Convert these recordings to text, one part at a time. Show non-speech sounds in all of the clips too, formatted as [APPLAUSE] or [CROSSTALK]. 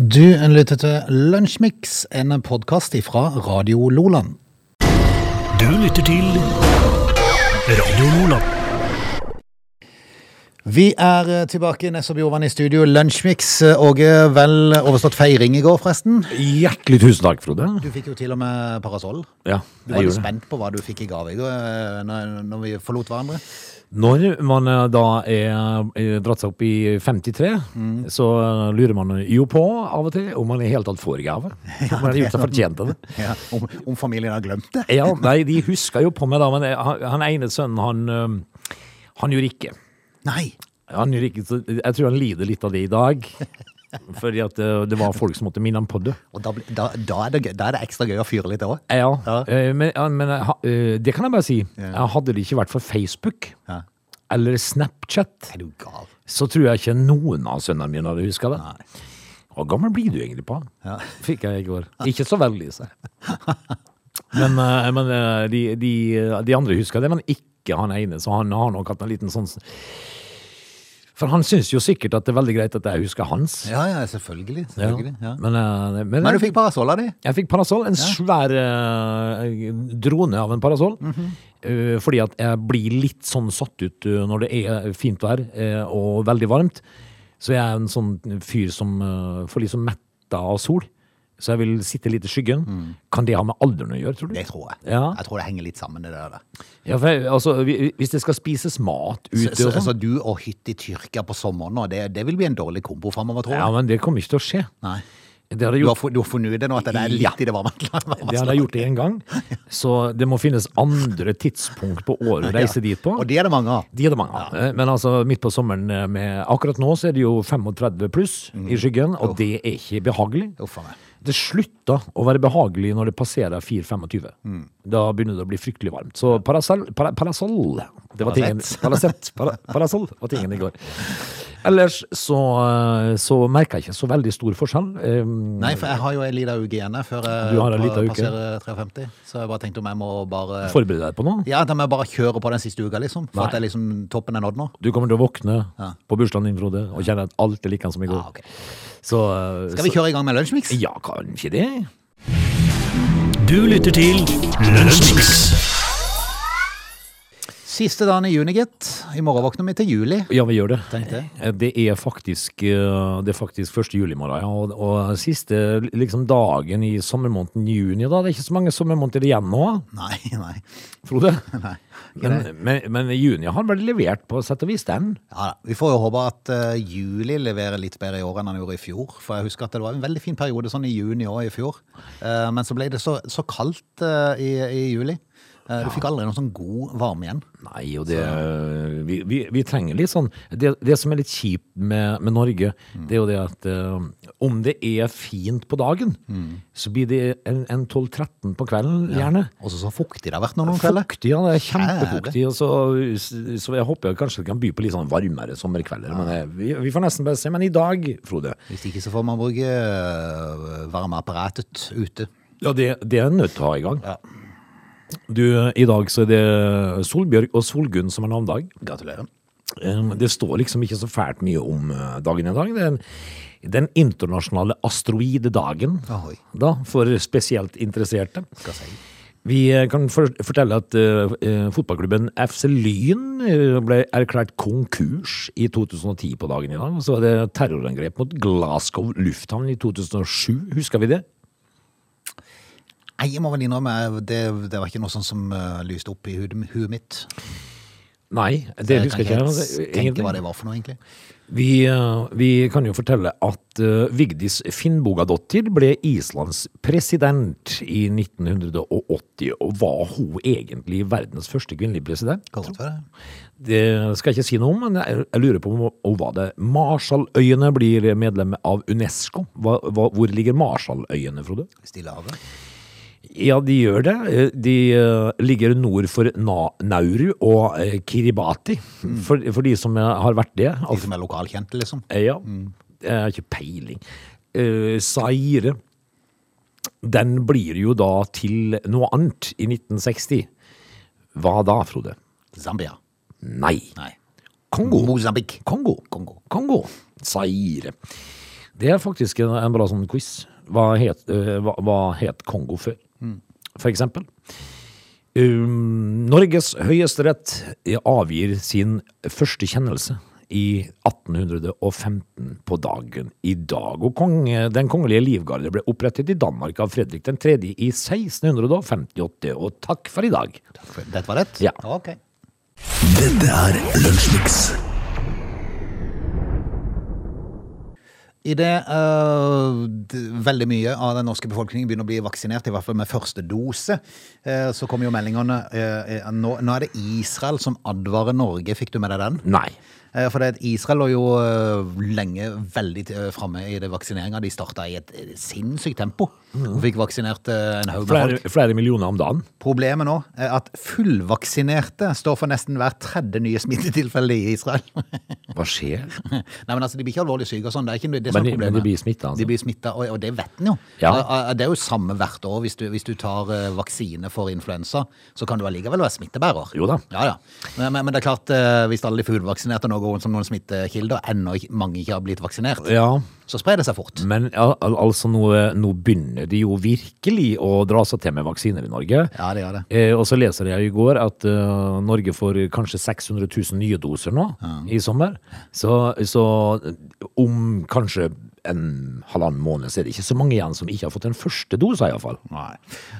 Du lytter til Lunsjmix, en podkast fra Radio Loland. Du lytter til Radio Loland. Vi er tilbake i Ness Bjorvann i studio. Lunsjmix. Åge, vel overstått feiring i går, forresten? Hjertelig tusen takk, Frode. Du fikk jo til og med parasoll. Ja, Du var litt spent på hva du fikk i gave i går, eh, når, når vi forlot hverandre. Når man eh, da er eh, dratt seg opp i 53, så eh, lurer man jo på av og til om man i hele tatt får gave. [LAUGHS] Om man har gjort seg fortjent til det. [LAUGHS] Ja, om, om familien har glemt det? Ja, nei, de [LAUGHS] husker jo på meg da, men han, han ene sønnen, han, eh, han gjorde ikke. Nei. Han gjorde ikke, så jeg tror han lider litt av det i dag. Fordi at eh, det var folk som måtte minne ham på det. Og da, da, da, er det, gøy- da er det ekstra gøy å fyre litt òg. Ja, Ja. eh, men, men eh, det kan jeg bare si. Hadde det ikke vært for Facebook Ja. eller Snapchat, så tror jeg ikke noen av sønnene mine hadde huska det. Nei. Hvor gammel blir du egentlig på? Ja. Fikk jeg i går. Ikke så veldig, så. Men, men de, de, de andre husker det, men ikke han ene. Så han har nok hatt en liten sånn For han syns jo sikkert at det er veldig greit at jeg husker hans. Ja, ja, selvfølgelig. Selvfølgelig ja. Men, uh, men, Men du fikk parasoll av de? Jeg fikk parasoll. En svær uh, drone av en parasoll. Mm -hmm. uh, fordi at jeg blir litt sånn satt ut når det er fint vær og veldig varmt. Så jeg er en sånn fyr som får liksom metta av sol. Så jeg vil sitte litt i skyggen. Kan det ha med alderen å gjøre, tror du? Mm. Det tror jeg. Ja. Jeg tror det henger litt sammen, det der. Ja, jeg, altså, hvis det skal spises mat Så, ute så, og sånn så du og hytte i Tyrkia på sommeren nå, det, det vil bli en dårlig kombo framover, tror jeg. Ja, men det kommer ikke til å skje. Nei. Du har, gjort du har funnet ut det nå, at det er litt Ja. i det varme [LAUGHS] det hadde jeg gjort én gang. Så det må finnes andre tidspunkt på året å reise dit på. Og det er det mange av. De er det mange av. Ja. Men altså, midt på sommeren eh, med Akkurat nå så er det jo 35 pluss i skyggen, og det er ikke behagelig. Uff a meg. Det slutter å være behagelig når det passerer 4-25. Da begynner det å bli fryktelig varmt. Så parasol, para, parasoll det var tingen. Paracet, para, Parasoll var tingen i går. Ellers så, eh, så merker jeg ikke så veldig stor forskjell. Eh, Nei, for jeg har jo en liten uke igjen før jeg passerer 53. Så jeg bare tenkte om jeg må bare Forbered deg på noe. Ja, at jeg må bare kjøre på den siste uka, liksom. For Nei. at det er liksom toppen er nådd nå. Du kommer til å våkne Ja. på bursdagen din, Frode, og kjenne at alt er like som i går. Ja, okay. Så, eh, Skal vi kjøre i gang med lunsjmix? Ja, kanskje det. Du lytter til Lunsjmix. Siste dagen i juni, gitt. I morgen våkner vi til juli. Ja, vi gjør det. Tenk det. Eh, er faktisk, eh, det er faktisk 1. juli i morgen. Og, og siste liksom, dagen i sommermåneden juni, da. Det er ikke så mange sommermåneder igjen nå, Nei, nei. Frode. [LAUGHS] nei. Men, men, men juni har vel levert på sett og vis den. Ja, da. vi får jo håpe at uh, juli leverer litt bedre i år enn han gjorde i fjor. For jeg husker at det var en veldig fin periode sånn i juni òg i fjor. Uh, men så ble det så, så kaldt uh, i, i juli. Eh, du fikk aldri noe sånn god varme igjen. Nei, og det vi, vi, vi trenger litt sånn Det, det som er litt kjipt med, med Norge, det er jo det at eh, om det er fint på dagen, så blir det en, en 12-13 på kvelden, gjerne. Og så fuktig det har vært noen kvelder. Fuktig, ja. Det er kjempefuktig. Og så, så jeg håper kanskje det kan by på litt sånn varmere sommerkvelder. Men eh, vi, vi får nesten bare se. Men i dag, Frode Hvis ikke så får man bruke eh, varmeapparatet ute. Ja, det, det er en nødt til å ha i gang. Ja. Du, i dag så er det Solbjørg og Solgunn som har navnedag. Gratulerer. Det står liksom ikke så fælt mye om uh, dagen i dag. Det er en, den internasjonale asteroidedagen, da, for spesielt interesserte. Vi eh, kan for, fortelle at uh, eh, fotballklubben FC Lyn eh, ble erklært konkurs i 2010 på dagen i dag. Så var det terrorangrep mot Glasgow lufthavn i 2007. Husker vi det? Nei, jeg må vel innrømme, det, det var ikke noe sånt som uh, lyste opp i huet, huet mitt. Nei, det jeg husker kan ikke ikke jeg. helt tenke hva det var for noe, egentlig. Vi, uh, vi kan jo fortelle at uh, Vigdis Finnbogadottir ble Islands president i 1980. Og var hun egentlig verdens første kvinnelige president? Godt for det. Det skal jeg ikke si noe om, men jeg, jeg lurer på om hun var det. Marshalløyene blir medlem av Unesco. Hva, hva, hvor ligger Marshalløyene, Frode? Stillehavet. Ja, de gjør det. Eh, De eh, ligger nord for Na Nauru og Kiribati, Kiribati. For, for de som eh, har vært det. De som er lokalkjente, liksom. Eh, Ja, jeg har ikke peiling. Eh, Zaire, den blir jo da til noe annet i 1960. Hva da, Frode? Zambia. Nei. Nei. Kongo. Mozambique. Kongo. Kongo. Kongo. Zaire. Det er faktisk en, en bra sånn quiz. Hva het, uh, hva, hva het Kongo før, for eksempel? Um, Norges høyesterett avgir sin første kjennelse i 1815 på dagen i dag. Og kong, Den kongelige livgarde ble opprettet i Danmark av Fredrik 3. i 1658. Og takk for i dag. Dette var rett? Ja. Ok. Dette er Lunsjmix. Idet uh, veldig mye av den norske befolkningen begynner å bli vaksinert, i hvert fall med første dose, uh, så kommer jo meldingene uh, eh, nå, nå er det Israel som advarer Norge. Fikk du med deg den? Nei. Eh, For det, Israel lå jo eh, lenge veldig uh, framme i det vaksineringa. De starta i et eh, sinnssykt tempo og fikk vaksinert eh, en haug med Flere, folk. flere millioner om dagen. Problemet nå er at fullvaksinerte står for nesten hver tredje nye smittetilfelle i Israel. [LAUGHS] Hva skjer? Nei, men altså, De blir ikke alvorlig syke og sånn. Det er ikke det som Men er de- men de blir smittet, altså. De blir smitta, og, og det vet en jo. Ja. Eh, eh, Det er jo samme hvert år. Hvis du, hvis du tar eh, vaksine for influensa, så kan du allikevel være smittebærer. Jo da. Ja, ja. Men, men, men det er klart, eh, hvis alle de fullvaksinerte nå går rundt som noen smittekilder, ennå mange ikke har blitt vaksinert, Ja, så sprer det seg fort. men al al- altså nå, nå begynner de jo virkelig å dra seg til med vaksiner i Norge. Ja, det gjør det. Eh, og så leser jeg i går at uh, Norge får kanskje 600 000 nye doser nå i sommer. Så, så om kanskje en halvannen måned så er det ikke så mange igjen som ikke har fått den første dosa, iallfall.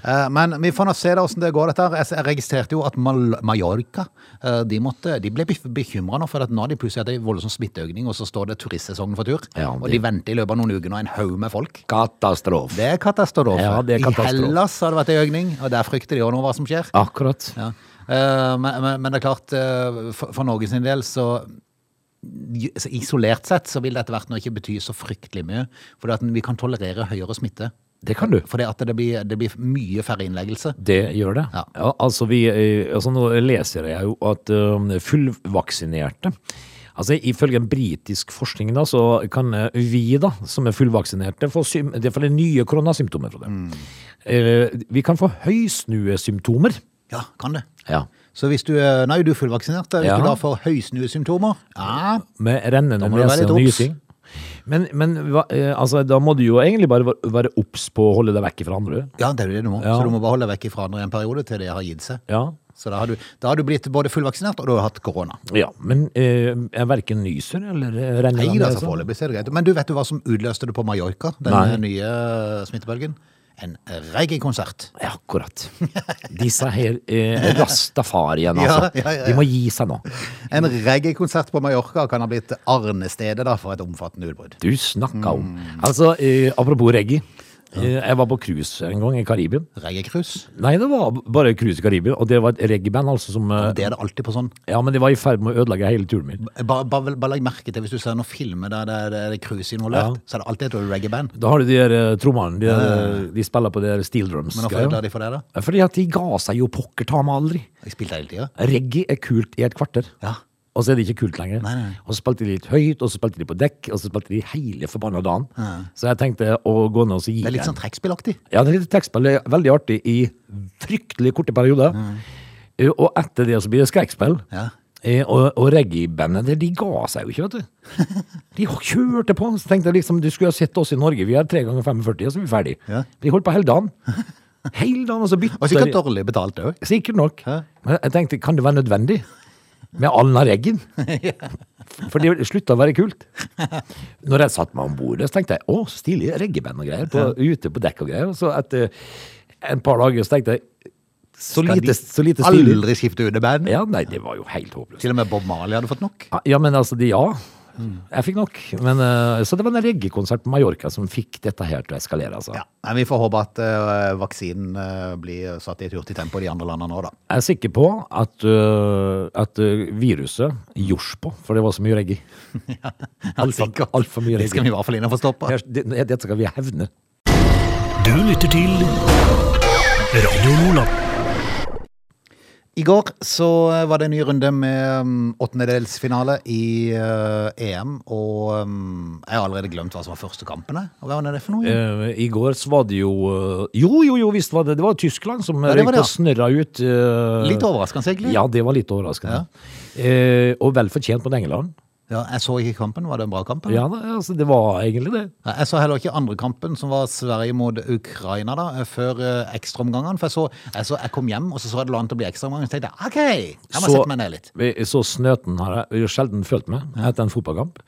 Eh, Men vi får nå se da hvordan det går dette her. Jeg registrerte jo at Mal Mallorca eh, de, måtte, de ble bekymra nå, for at nå de plutselig hatt en voldsom smitteøkning, og så står det turistsesongen for tur. Ja, Og de venter i løpet av noen uker nå en haug med folk. Katastrofe. Det er katastrofe. Ja, det er katastrofe. I Hellas har det vært en økning, og der frykter de òg nå hva som skjer. Akkurat. Ja. Eh, men, men, men det er klart, eh, for, for Norge sin del så Isolert sett så vil det etter hvert nå ikke bety så fryktelig mye. For vi kan tolerere høyere smitte. Det kan du. Fordi at det blir, det blir mye færre innleggelse. Det gjør det. Ja. altså, vi, eh, altså Nå leser jeg jo at eh, fullvaksinerte Altså Ifølge en britisk forskning da, så kan eh, vi da, som er fullvaksinerte, få det er nye koronasymptomer. fra det. Eh, vi kan få høysnuesymptomer. Ja, kan det. Ja. Så hvis du nei, du er fullvaksinert, hvis Ja. du da får høysnuesymptomer, ja, Med rennende nese og nysing. Men, men hva, eh, altså, da må du jo egentlig bare være obs på å holde deg vekk fra andre. ja, det er jo det du må. Ja. Så du må bare holde deg vekk fra andre i en periode til det har gitt seg. Ja, Så da har du, da har du blitt både fullvaksinert, og du har hatt korona. ja men eh, jeg verken nyser eller renner Nei, da, så foreløpig er det greit. Men du vet du hva som utløste det på Mallorca, den Nei. nye smittebølgen? En reggae-konsert. Ja, akkurat. Disse her eh, [LAUGHS] rastafariene, altså. ja, ja, ja. De må gi seg nå. En reggae-konsert på Mallorca kan ha blitt arnestedet da, for et omfattende utbrudd. Du snakka om. Mm. Altså, eh, apropos reggae. Eh, jeg var på cruise en gang i Karibien. Reggae-cruise? Nei, det var bare cruise i Karibien, og det var et reggae-band altså som Ja, Det er det alltid på sånn. Ja, men det var i ferd med å ødelegge hele turen min. Bare, bare, bare legg merke til hvis du ser noen filmer der det er, det er cruise involvert, Ja. så er det alltid et reggae-band. Da har du de der uh, trommene. De, de spiller på de der steel drums. Men hvorfor ødela de for det, da? Fordi at de ga seg jo pokker ta meg aldri. Jeg spilte hele tida. Reggae er kult i et kvarter. Ja. Og så er det ikke kult lenger. Nei, nei. Og så spilte de litt høyt, og så spilte de på dekk, og så spilte de hele forbanna dagen. Så jeg tenkte å gå ned og gi Det er litt sånn trekkspillaktig. Ja, det er litt trekkspill. Veldig artig i fryktelig korte perioder. Eh, Og etter det så blir det skrekkspill. Ja. Eh, Og, og reggae-bandet, det- de ga seg jo ikke, vet du. [LAUGHS] De kjørte på. Så tenkte jeg liksom, du skulle ha sett oss i Norge. Vi er 3 ganger 45, og så er vi ferdig. Ja. De holdt på hele dagen. [LAUGHS] Hele dagen, og så bytter Og sikkert dårlig betalt òg. Sikkert nok. Ja. Men jeg tenkte, kan det være nødvendig? Med all den reggen? [LAUGHS] For det slutta å være kult. Når jeg satte meg om bordet, så tenkte jeg å, så stilig reggeband og greier. På, ute på dekk og greier. Og så etter en par dager så tenkte jeg så lite, så lite stilig. Aldri skifte ut det band. Ja, nei, det var jo helt håpløst. Til og med Bob Marley hadde fått nok. Ja, men altså, de, ja. Jeg fikk nok. Men, uh, så det var en reggekonsert på Mallorca som fikk dette her til å eskalere. Altså. Ja. Nei, vi får håpe at uh, vaksinen uh, blir satt i et hurtig tempo i de andre landene nå, da. Jeg er sikker på at, at viruset gjorde på, for det var så mye reggae. [LAUGHS] Altfor sikkert. alt for mye Det skal vi i hvert fall inn og få stoppa. Dette skal vi hevne. Du lytter til Radio Nordland. I går så eh, var det en ny runde med um, åttendedelsfinale i uh, EM, og um, jeg har allerede glemt hva som var første kampene. Hva var det for noe? Uh, I går så var det jo uh, Jo, jo, jo, visst var det Det var Tyskland som Ja, røyk og snørra ut. Litt overraskende, egentlig. Ja, det var litt overraskende. Eh, og vel fortjent mot England. Ja, jeg så ikke kampen. Var det en bra kamp? eller? Ja, altså, det var egentlig det. Ja, Jeg så heller ikke andre kampen, som var Sverige mot Ukraina, da, før eh, ekstraomgangene. For jeg, så, jeg, så, jeg kom hjem, og så så jeg det lå an til å bli ekstraomgang. Så tenkte jeg OK, jeg må sette meg ned litt. Så snøten har jeg jo sjelden følt meg etter en fotballkamp.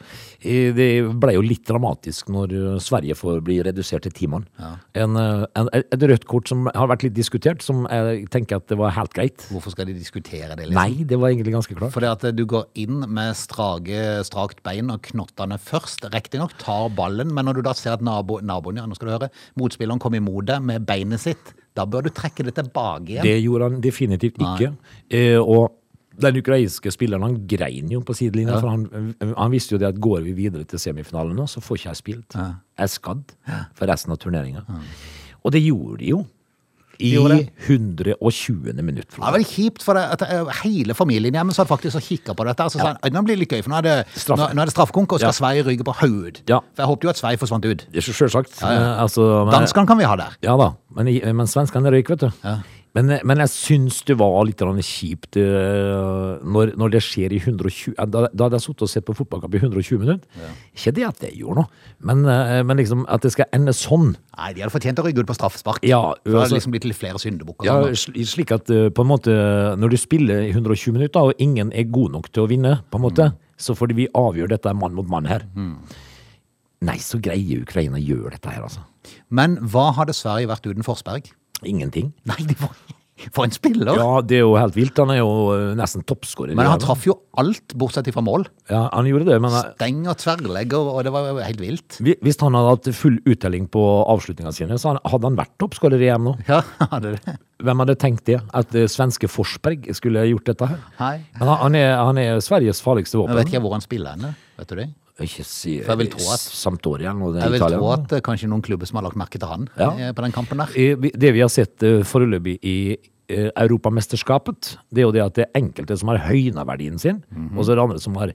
Eh, Det ble jo litt dramatisk når eh, Sverige får bli redusert til ti mann. En, eh, en, et rødt kort som har vært litt diskutert, som jeg tenker at det var helt greit. Hvorfor skal de diskutere det? liksom? Nei, det var egentlig ganske klart. Fordi at du går inn med strake, strakt bein og knottene først. Riktignok tar ballen, men når du da ser at nabo, naboen ja, nå skal du høre, motspilleren kom imot deg med beinet sitt, da bør du trekke det tilbake igjen. Det gjorde han definitivt ikke. Eh, og den ukrainske spilleren han grein jo på sidelinja, for han, han visste jo det at går vi videre til semifinalen nå, så får ikke jeg spilt. Jeg er skadd for resten av turneringa. Og det gjorde de jo. I gjorde det. 120. minutt. Det var veldig kjipt, for at eh, hele familien hjemme satt faktisk og kikka på dette. Så sa han, nå blir det litt gøy, for nå er det, Straff. nå, nå er det straffekonk, og skal Ja. Sverige ryke på hodet. Ja. For jeg håpet jo at Sverige forsvant ut. Det er så Sjølsagt. Eh, Altså, men- Danskene kan vi ha der. Ja da, men, men svenskene røyk, vet du. Men, men jeg syns det var litt kjipt eh, når, når det skjer i 120 eh, Da, da hadde jeg sittet og sett på fotballkamp i 120 minutter. Ikke det at det gjorde noe, men, eh, men liksom at det skal ende sånn. Nei, de hadde fortjent å rykke ut på straffespark. Ja, altså, det hadde liksom blitt litt flere syndebukker. Ja, sånn, slik at eh, på en måte når du spiller i 120 minutter, og ingen er god nok til å vinne, på en måte, så får vi avgjøre dette mann mot mann her. Nei, så greier Ukraina å gjøre dette her, altså. Men hva hadde Sverige vært uten Forsberg? Ingenting. Nei, de var For en spiller! Ja, det er jo helt vilt. Han er jo eh, nesten toppskårer. Men han traff jo alt, bortsett fra mål. Ja, han gjorde det, men eh, Steng og tverrlegger, og det var jo helt vilt. hvis han hadde hatt full uttelling på avslutningene sine, så hadde han vært toppskårer i EM nå. Ja, [LAUGHS] hadde det. Hvem hadde tenkt det? At eh, svenske Forsberg skulle gjort dette her? Nei. Men han, han, er, han er Sveriges farligste våpen. Jeg vet ikke hvor han spiller henne. Vet du det? Ikke si For jeg vil tro at- Sampdoria og noe Jeg vil Italia. tro at eh, kanskje noen klubber som har lagt merke til han Ja. eh, på den kampen der. Eh, vi- Det vi har sett eh, foreløpig i eh, Europamesterskapet, det er jo det at det er enkelte som har høyna verdien sin, Mhm. og så er det andre som har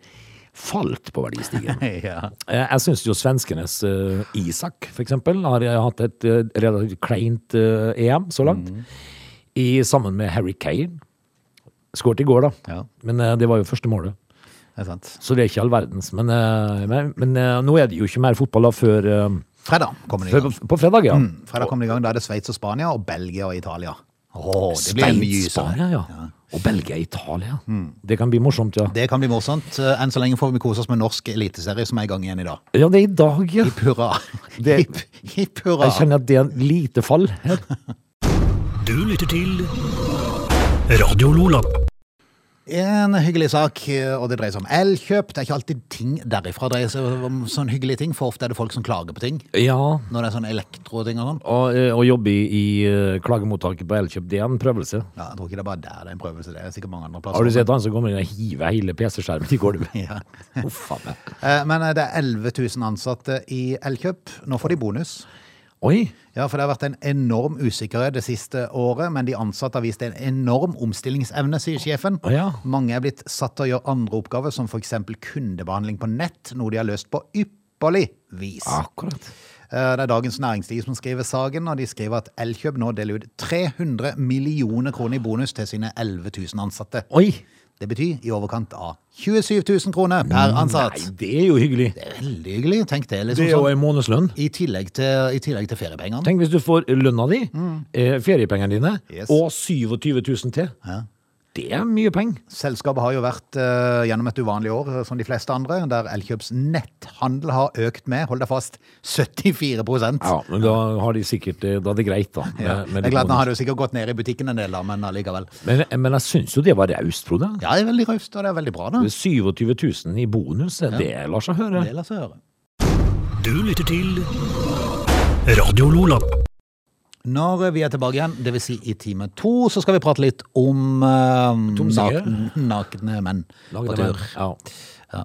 falt på verdistigen. [LAUGHS] Ja. Eh, Jeg syns jo svenskenes eh, Isak, for eksempel, har eh, hatt et eh, relativt kleint eh, EM så langt. Mhm. I, sammen med Harry Kane. Skåret i går, da. Ja. Men eh, det var jo første målet. Det er sant. Så det er ikke all verdens. Men, eh, men, men eh, nå er det jo ikke mer fotball da før, eh, Fredag kommer det i gang. på, på fredag, ja. Fredag kommer det i gang. Da er det Sveits og Spania og Belgia og Italia. Åh, det blir Sveits, sånn. Spania, ja. Og Belgia, Italia. Det kan bli morsomt, ja. Det kan bli morsomt. Enn så lenge får vi kose oss med norsk eliteserie som er i gang igjen i dag. Ja, det er i dag, ja. Hipp hurra. Hipp, [LAUGHS] hipp hurra. Jeg kjenner at det er en lite fall her. Du lytter til Radio Lola. En hyggelig sak, eh, og det dreier seg om elkjøp. Det er ikke alltid ting derifra dreier seg om sånne hyggelige ting, for ofte er det folk som klager på ting. Ja, Når det er sånne elektroting og sånn. eh, å jobbe i, i eh, klagemottaket på Elkjøp, det er en prøvelse. Ja, jeg tror ikke det er bare der det er en prøvelse. Det er sikkert mange andre plasser. Har du sett han som kommer inn og hiver hele PC-skjermen i gulvet? [LAUGHS] Ja. Uff a meg. Eh, Men eh, det er 11 000 ansatte i Elkjøp. Nå får de bonus. Oi! Ja, for det har vært en enorm usikkerhet det siste året, men de ansatte har vist en enorm omstillingsevne, sier sjefen. Oh, ja. Mange er blitt satt til å gjøre andre oppgaver, som f.eks. kundebehandling på nett, noe de har løst på ypperlig vis. Akkurat. Eh, Det er Dagens Næringsliv som skriver saken, og de skriver at Elkjøp nå deler ut 300 millioner kroner i bonus til sine 11 000 ansatte. Oi! Det betyr i overkant av 27 000 kroner per ansatt. Nei, det er jo hyggelig. Det er veldig hyggelig. Tenk det. Det Liksom er jo sånn. en månedslønn. I tillegg til, i tillegg til feriepengene. Tenk hvis du får lønna di, eh, feriepengene dine, Yes. og 27 000 til. Det er mye penger. Selskapet har jo vært uh, gjennom et uvanlig år, eh, som de fleste andre, der Elkjøps netthandel har økt med, hold deg fast, 74% Ja, men da har de sikkert eh, Da er det greit, da. med- Ja. med jeg er glad, Nå har det jo sikkert gått ned i butikken en del, da, men allikevel. men, men jeg syns jo det var raust, Frode. Ja, det er veldig raust, og det er veldig bra, da. 27 000 i bonus, det lar seg høre. Det lar seg høre. Du lytter til Radio Lola. Når vi er tilbake igjen, det vil si i time to, så skal vi prate litt om uh, Tomsinger? nakne, nakne menn på tur. Ja. Ja.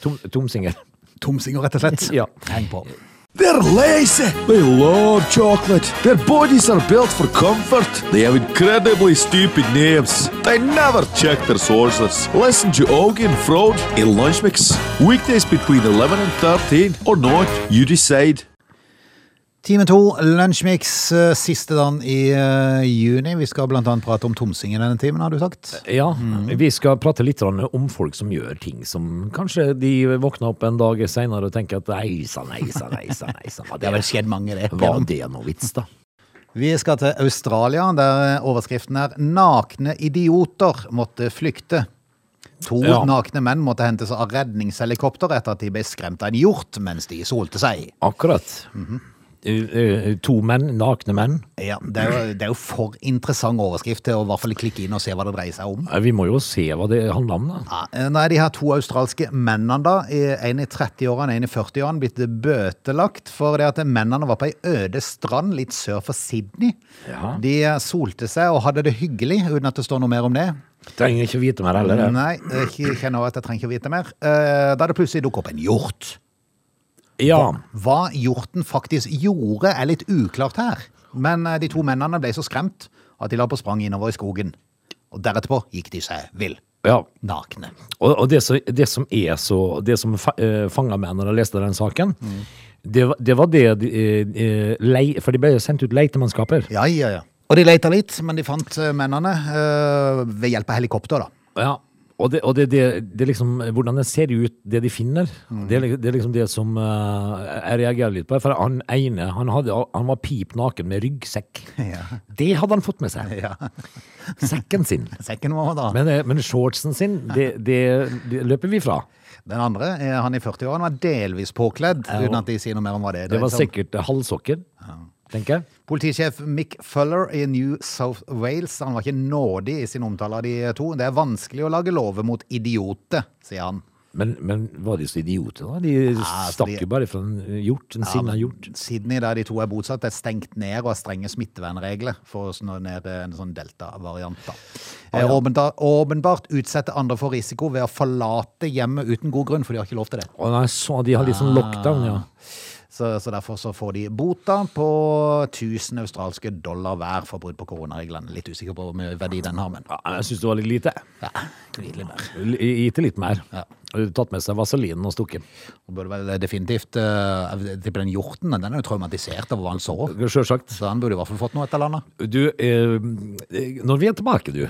Tom, tomsinger. Tomsinger, rett og slett. Ja. Heng på. They're lazy. They love chocolate. Their bodies are built for comfort. They have incredibly stupid names. They never check their sources. Listen to Augie and Frode in Lunch Mix. Weekdays between 11 and 13 or not, you decide. Time to, Lunsjmix, eh, siste dagen i uh, juni. Vi skal annet prate om tomsing i denne timen, har du sagt. Ja, vi skal prate litt om folk som gjør ting som kanskje de våkner opp en dag senere og tenker at nei sann, nei sann, nei sann. [LAUGHS] Det har vel skjedd mange, det. Var det noe vits, da? Vi skal til Australia, der overskriften er 'Nakne idioter måtte flykte'. To Ja. nakne menn måtte hentes av redningshelikopter etter at de ble skremt av en hjort mens de solte seg. Akkurat. Mm eh, To menn, nakne menn. Ja, det er, jo, det er jo for interessant overskrift til å i hvert fall klikke inn og se hva det dreier seg om. Eh, Vi må jo se hva det handler om, da. Ja, nå er de her to australske mennene, da, en i 30-årene en i 40-årene, blitt bøtelagt for det at mennene var på ei øde strand litt sør for Sydney. Ja. De solte seg og hadde det hyggelig, uten at det står noe mer om det. Trenger ikke vite mer heller. Nei, jeg kjenner at jeg trenger ikke vite mer. Eh, Da det plutselig dukket opp en hjort. Ja. Hva hjorten faktisk gjorde, er litt uklart her. Men eh, de to mennene ble så skremt at de la på sprang innover i skogen. Og deretterpå gikk de seg vill. ja. Nakne. Og, og det, som, det som er så Det som fa, eh, fanga meg når jeg leste den saken, det, var- det var det de, de, lei, For de ble jo sendt ut leitemannskaper. Ja, ja, ja. Og de leita litt, men de fant eh, mennene eh, ved hjelp av helikopter, da. Ja. Og, det, og det, det, det liksom hvordan det ser ut, det de finner. Det, er, det er liksom det som uh, jeg reagerer litt på. For han ene han, hadde, han var pip naken med ryggsekk. [LAUGHS] Ja. Det hadde han fått med seg. Ja. [LAUGHS] Sekken sin. Sekken var da. Men, eh, men shortsen sin, det, løper vi fra. Den andre, eh, han i 40-årene, var delvis påkledd, Ja. uten at de sier noe mer om hva det er. Det var dreide seg om. sikkert halvsokker, tenker jeg. Politisjef Mick Fuller i New South Wales han var ikke nådig i sin omtale av de to. Det er vanskelig å lage lover mot idioter, sier han. Men, men var de så idioter, da? De ja, stakk jo bare fra en hjort, en sinna hjort. Sydney, der de to er bosatt, er stengt ned og har strenge smittevernregler for å snå ned en sånn delta-variant. da. Eh, åpenbart, åpenbart utsette andre for risiko ved å forlate hjemmet uten god grunn, for de har ikke lov til det. Å nei, så de har litt sånn lockdown, ja. Så, så derfor så får de bota på 1000 australske dollar hver for brudd på koronareglene. Litt usikker på hvor mye verdi den har, men ja jeg syns det var litt lite. ja, litt mer. L- Gitt litt mer. Ja. Tatt med seg vaselinen og stukket. Det burde vel definitivt uh, Jeg tipper den hjorten den er jo traumatisert av hva han så. Selvsagt. Så han burde i hvert fall fått noe et eller annet. Du, eh, når vi er tilbake, du,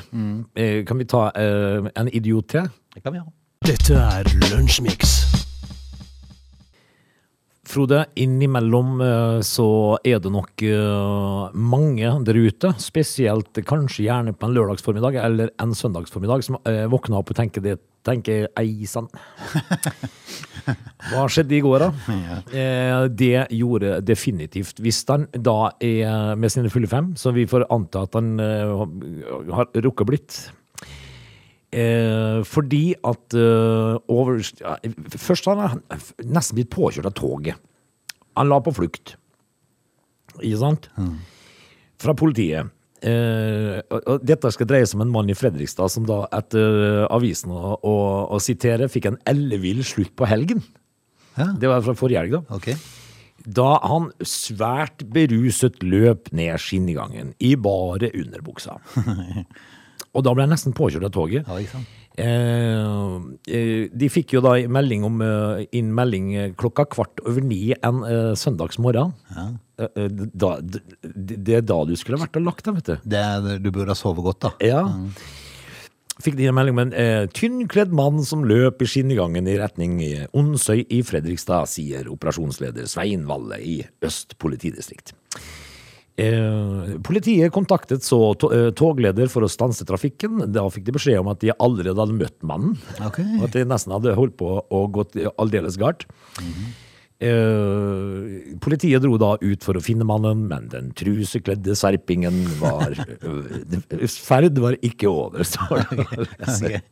eh, kan vi ta eh, en idiot til? Det kan vi gjøre. Dette er Lunsjmix. Frode, innimellom eh, så er det nok eh, mange der ute, spesielt kanskje gjerne på en lørdagsformiddag eller en søndagsformiddag, som eh, våkner opp og tenker det, tenker ei sann. Hva skjedde i går, da? [LAUGHS] Ja. det gjorde definitivt. Hvis han da er med sine fulle fem, så vi får anta at han har rukket blitt. Eh, fordi at eh, over, ja, Først har han nesten blitt påkjørt av toget. Han la på flukt. Ikke sant? Fra politiet. Eh, og, og dette skal dreie seg om en mann i Fredrikstad som da etter avisen å, å, å sitere fikk en ellevill slutt på helgen. Ja. Det var fra forrige helg, da. Okay. Da han svært beruset løp ned skinnegangen i bare underbuksa. [LAUGHS] Og da ble jeg nesten påkjørt av toget. Ja, ikke sant? Eh, eh, de fikk jo da melding om, eh, inn melding eh, klokka kvart over ni en eh, søndagsmorgen. Ja. eh, da, det, det er da du skulle vært og lagt deg, vet du. Det du burde ha sovet godt, da. Ja. Fikk de en melding om en eh, tynnkledd mann som løp i skinnegangen i retning Onsøy i Fredrikstad, sier operasjonsleder Svein Valle i Øst politidistrikt. Eh, politiet kontaktet så to eh, togleder for å stanse trafikken. Da fikk de beskjed om at de allerede hadde møtt mannen. Okay. Og at de nesten hadde holdt på å gått aldeles galt. Eh, politiet dro da ut for å finne mannen, men den trusekledde serpingen var eh, [LAUGHS] Ferd var ikke over, står det.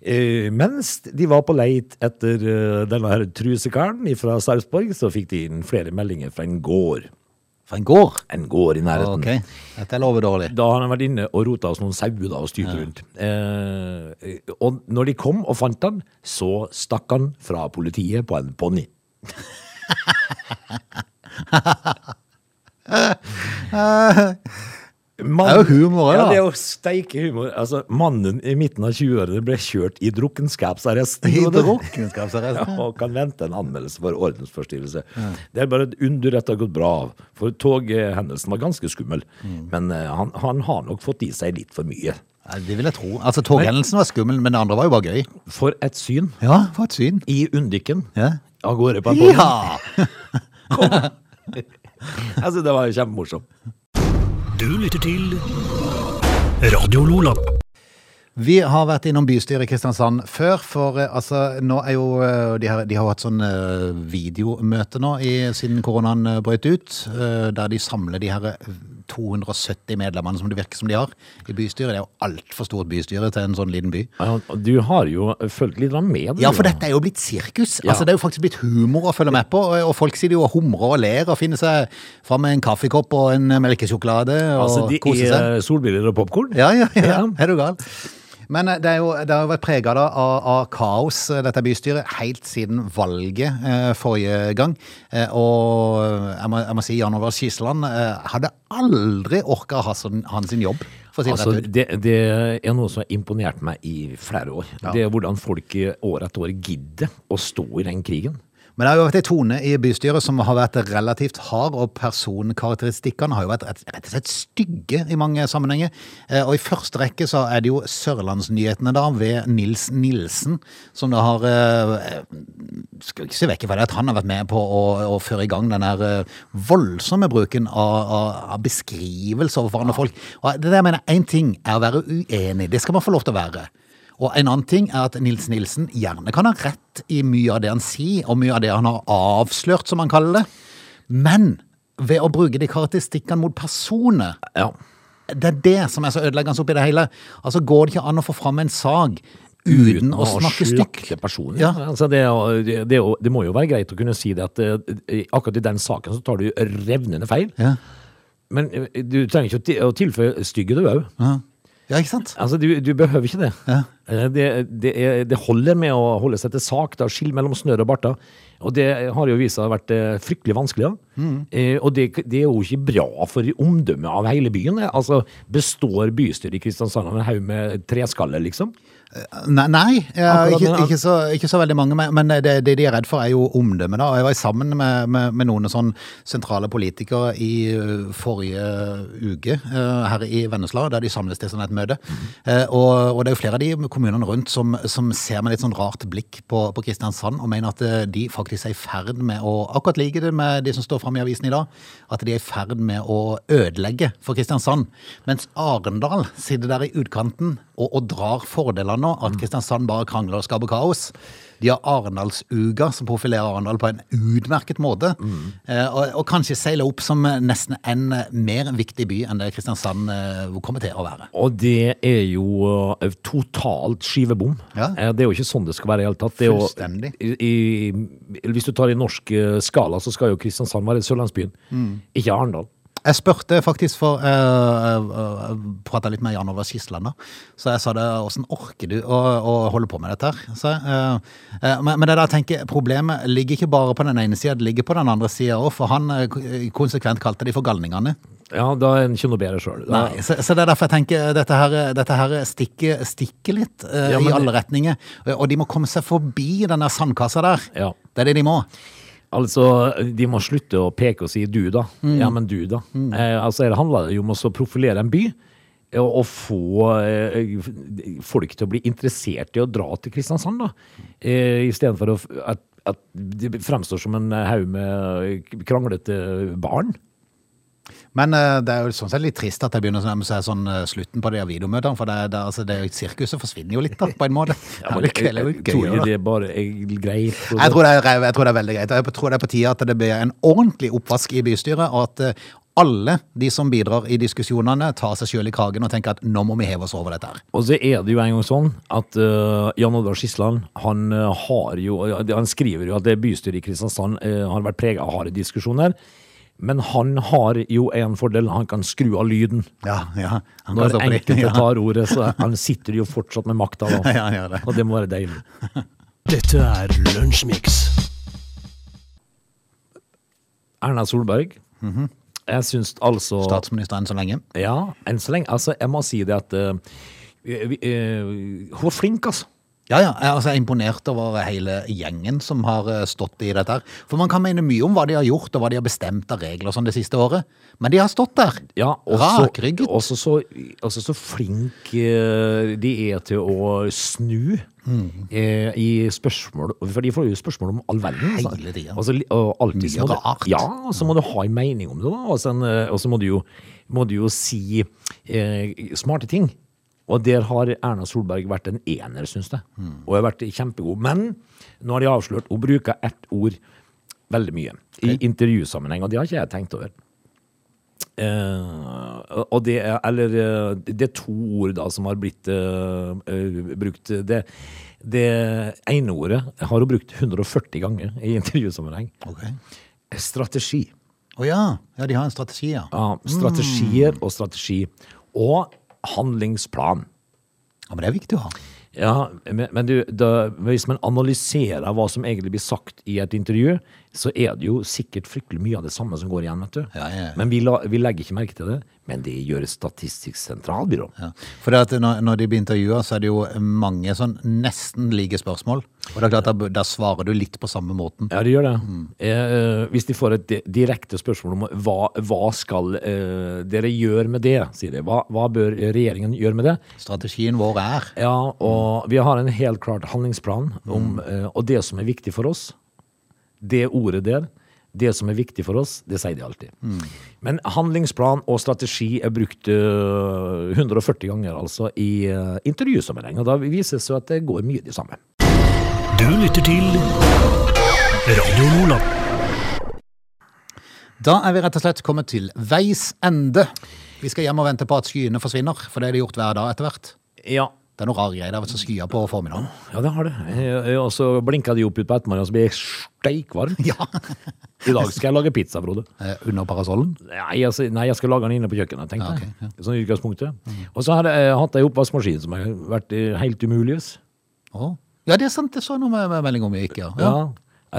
Eh, mens de var på leit etter uh, denne her trusekaren fra Sarpsborg, så fikk de inn flere meldinger fra en gård. For en gård. En gård i nærheten. Ok. Dette lover dårlig. Da har han vært inne og rota hos noen sauer og styrt rundt. Eh, og når de kom og fant han, så stakk han fra politiet på en ponni. [LAUGHS] Det er jo humor, Ja, det er jo steike humor. Altså, mannen i midten av 20-årene ble kjørt i drukkenskapsarrest. I [LAUGHS] drukkenskapsarrest, Ja, og kan vente en anmeldelse for ordensforstyrrelse. Det er bare et under at det har gått bra. For toghendelsen var ganske skummel. Men uh, han, han har nok fått i seg litt for mye. Det vil jeg tro. Altså, Toghendelsen var skummel, men det andre var jo bare gøy. For et syn Ja, for et syn. i Undiken. Ja. Av gårde på en båt. Ja! [LAUGHS] [LAUGHS] Altså, det var jo kjempemorsomt. Du lytter til Radio Lola. Vi har vært innom bystyret i Kristiansand før, for eh, altså, nå er jo eh, De har, de har hatt sånn eh, videomøte nå i, siden koronaen brøt ut, der de samler de her eh, 270 medlemmene som det virker som de har i bystyret. Det er jo altfor stort bystyre til en sånn liten by. Ja, Du har jo fulgt litt med. du. Ja, for dette er jo blitt sirkus. Ja. Altså, det er jo faktisk blitt humor å følge med på, og folk sitter jo og humrer og ler og finner seg fram med en kaffekopp og en melkesjokolade og Altså, koser seg. er solbriller og popkorn. Ja, ja, ja. Ja. Er du gal? Men eh, det, jo, det har jo vært prega av, av kaos, eh, dette bystyret, helt siden valget eh, forrige gang. Eh, og jeg må, jeg må si Jan Over Skisland eh, hadde aldri orka ha sånn, hans sin jobb, å si Altså, det, det er noe som har imponert meg i flere år. Ja. Det er hvordan folk år etter år gidder å stå i den krigen. Men det har jo vært en tone i bystyret som har vært relativt hard, og personkarakteristikkene har jo vært rett, og slett stygge i mange sammenhenger. Eh, Og i første rekke så er det jo Sørlandsnyhetene da, ved Nils Nilsen, som da har eh, Skal ikke se vekk fra det at han har vært med på å, å føre i gang den eh, voldsomme bruken av, av, av beskrivelser overfor andre folk. Og det der mener jeg, én ting er å være uenig, det skal man få lov til å være. Og en annen ting er at Nils Nilsen gjerne kan ha rett i mye av det han sier, og mye av det han har avslørt, som han kaller det. Men ved å bruke de karakteristikkene mot personer, Ja. det er det som er så ødeleggende oppi det hele. Altså Går det ikke an å få fram en sag uten å snakke stygt? Ja. Altså, det, det, det, det må jo være greit å kunne si det at eh, akkurat i den saken så tar du revnende feil. Ja. Men eh, du trenger ikke å tilføye stygge du òg. Ja. ikke sant? Altså, du, du behøver ikke det. Ja. Eh, Det, det, er, det holder med å holde seg til sak, da, skille mellom snørr og barter. Og det har jo vist seg vært eh, fryktelig vanskelig. Ja. Mm. Eh, og det, det er jo ikke bra for omdømmet av hele byen. Altså, Består bystyret i Kristiansand av en haug med treskaller, liksom? Nei, nei jeg, ikke, ikke, så, ikke så veldig mange. Men det, det de er redd for, er jo omdømmet. da. Jeg var sammen med, med, med noen sånn sentrale politikere i forrige uke her i Vennesla, der de samles til sånn et møte. Eh, Og, og det er jo flere av de kommunene rundt som, som ser med litt sånn rart blikk på, på Kristiansand, og mener at eh, de faktisk er i ferd med å Akkurat like det med de som står fram i avisen i dag, at de er i ferd med å ødelegge for Kristiansand. Mens Arendal sitter der i utkanten og, og drar fordelene av at Kristiansand bare krangler og skaper kaos. De har Arendalsuga, som profilerer Arendal på en utmerket måte. Eh, og, og kanskje seiler opp som nesten en mer viktig by enn det Kristiansand eh, kommer til å være. Og det er jo eh, totalt skivebom. Ja. Det er jo ikke sånn det skal være i det hele tatt. Det er jo- Fullstendig. I, i, hvis du tar i norsk skala, så skal jo Kristiansand være sørlandsbyen, Mm. ikke Arendal. Jeg spurte faktisk for uh, uh, Prata litt med Jan Over Skisland. Så jeg sa det, åssen orker du å, å holde på med dette her? Så, uh, men, men det der tenker jeg, problemet ligger ikke bare på den ene sida, det ligger på den andre sida òg. For han konsekvent kalte de for galningene. Ja, da er en ikke noe bedre sjøl. Så, så det er derfor jeg tenker dette her, dette her stikker, stikker litt uh, Ja, men i alle retninger. Og de må komme seg forbi den der sandkassa der. Ja. Det er det de må. Altså, de må slutte å peke og si du, da. Mm. Ja, men du, da. Eh, altså, det handler jo om å profilere en by. Og, og få eh, folk til å bli interessert i å dra til Kristiansand, da. Eh, Istedenfor at, at det fremstår som en haug med kranglete barn. Men eh, det er jo sånn sett litt trist at det begynner å nærme seg sånn eh, slutten på de videomøtene. For det, det, altså, det Sirkuset forsvinner jo litt, da, på en måte. [LAUGHS] Ja, men det er jeg tror ikke det er bare greit. Jeg tror, det er, jeg tror det er veldig greit. Jeg tror det er på tide at det blir en ordentlig oppvask i bystyret, og at eh, alle de som bidrar i diskusjonene, tar seg sjøl i kragen og tenker at nå må vi heve oss over dette her. Og så er det jo en gang sånn at uh, Jan Oddvar Skisland han, uh, har jo, han skriver jo at det bystyret i Kristiansand uh, har vært prega av harde diskusjoner. Men han har jo en fordel, han kan skru av lyden. Ja, ja. Han Når enkelte tar ordet, så [LAUGHS] han sitter jo fortsatt med makta ja, Ja, det. Og det må være deilig. [LAUGHS] Dette er Lunsjmix. Erna Solberg Jeg syns altså Statsminister enn så lenge. Ja, enn så lenge. Altså, jeg må si det at uh, vi- vi- eh, Hun var flink, altså. Ja, ja. Altså, jeg er imponert over hele gjengen som har eh, stått i dette her. For man kan mene mye om hva de har gjort, og hva de har bestemt av regler og sånn det siste året. Men de har stått der. Ja, også, Rakrygget. også så, også så flink eh, de er til å snu eh, i spørsmål For de får jo spørsmål om all verden. altså. Hele tiden. Altså, li- og alltid Mye må du- rart. Ja, og så må du ha en mening om det, da. Og eh, og så må du jo, må du jo si eh, smarte ting. Og der har Erna Solberg vært en ener, syns jeg. Og har vært kjempegod. Men nå har de avslørt Hun bruker ett ord veldig mye i intervjusammenheng, og det har ikke jeg tenkt over. Uh, og det er, eller eh, det er to ord da som har blitt uh, uh, brukt. Det, det ene ordet har hun brukt 140 ganger i intervjusammenheng. Okay. Strategi. Å ja. ja, de har en strategi, ja. Ja, strategier og strategi. Og handlingsplan. Ja, Men det er viktig å ha. Ja, men, men du, da, hvis man analyserer hva som egentlig blir sagt i et intervju, så er det jo sikkert fryktelig mye av det samme som går igjen, vet du. Ja, ja, ja. Men vi, la, vi legger ikke merke til det. Men det gjør Statistisk sentralbyrå. Ja. For det at når, når de blir intervjua, så er det jo mange sånn nesten like spørsmål. Og det er klart, da, da svarer du litt på samme måten. Ja, det gjør det. Eh, hvis de får et direkte spørsmål om hva, hva skal eh, dere gjøre med det, sier de. Hva, hva bør regjeringen gjøre med det? Strategien vår er Ja, og vi har en helt klart handlingsplan om eh, Og det som er viktig for oss, det ordet der, det som er viktig for oss, det sier de alltid. Men handlingsplan og strategi er brukt eh, 140 ganger altså i uh, intervjusammenheng. Og da viser det seg at det går mye det samme. Du lytter til Radio Nordland. Da er vi rett og slett kommet til veis ende. Vi skal hjem og vente på at skyene forsvinner, for det er det gjort hver dag etter hvert. Ja, Det er noe rare greier. Det har vært så skyer på formiddagen. ja det har det. Eh, Og så blinka de opp ut på ettermiddagen, og så blir jeg steikvarm. [LAUGHS] Ja. I dag skal jeg lage pizza, Frode. Eh, Under parasollen. Nei, altså, nei, jeg skal lage den inne på kjøkkenet, tenkte Ja, jeg. ja. Sånn i utgangspunktet. Og så har jeg hatt ei oppvaskmaskin som har vært eh, helt umulig. Å. Ja, det er sant. Det så jeg noe med, med melding om i gikk, Ja. Ja.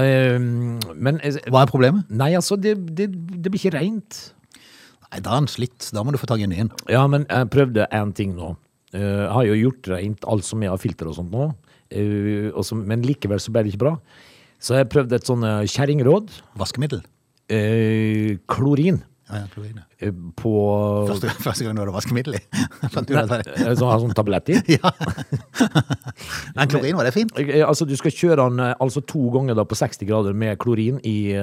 Eh, men eh, Hva er problemet? Nei, altså, det, det, det blir ikke rent. Nei, Da er den slitt. Da må du få tak i en ny en. Ja, men jeg prøvde en ting nå. Eh, Jeg har jo gjort rent alt som er av filter og sånt nå, Eh, men likevel så ble det ikke bra. Så jeg prøvde et sånn eh, kjerringråd. Vaskemiddel. Eh, klorin. Ja, ja, klorin. ja. eh, På Første, første gang du hadde vaskemiddel i. [LAUGHS] Sånn, sånn tablett i. [LAUGHS] Ja. Men klorin, var det fint? Altså, du skal kjøre den eh, altså to ganger da på 60 grader med klorin i,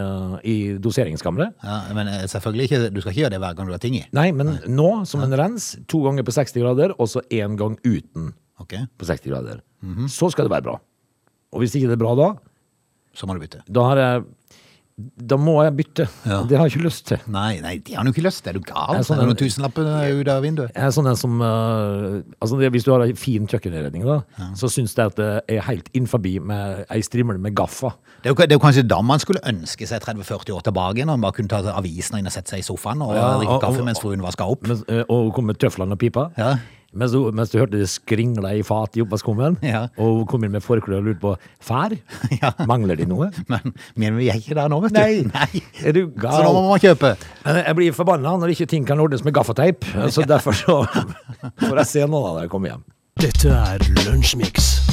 i doseringskammeret. Ja, men selvfølgelig ikke, du skal ikke gjøre det hver gang du har ting i. Nei, men nå, som en rens, to ganger på 60 grader, og så én gang uten okay. på 60 grader. Så skal det være bra. Og hvis ikke det er bra da, så må du bytte. da har jeg Da må jeg bytte. Ja. Det har jeg ikke lyst til. Nei, nei, det har du ikke lyst. Er du gal? Jeg er sånn en- noen tusenlapper ut av vinduet. Jeg er sånn en som uh, altså det, Hvis du har ei fin kjøkkeninnredning, da, så syns jeg at det er helt innenfor med ei strimle med gaffa. Det er, jo, det er jo kanskje da man skulle ønske seg 30-40 år tilbake, når man bare kunne ta avisen inn og sette seg i sofaen og Ja, drikke kaffe mens fruen vaska opp. Mens, eh, og komme med tøflene og pipa. Ja. Mens, du, mens du hørte det skringle i fatet i oppvaskkummen, Ja. og hun kom inn med forkle og lurte på fær. [LAUGHS] Ja. Mangler de noe? Men, men vi er ikke der nå, vet du. Nei. Er du gal? Så nå må man kjøpe. Jeg blir forbanna når ikke ting kan ordnes med gaffateip. Så [LAUGHS] derfor så [LAUGHS] får jeg se nå da når jeg kommer hjem. Dette er Lunsjmix.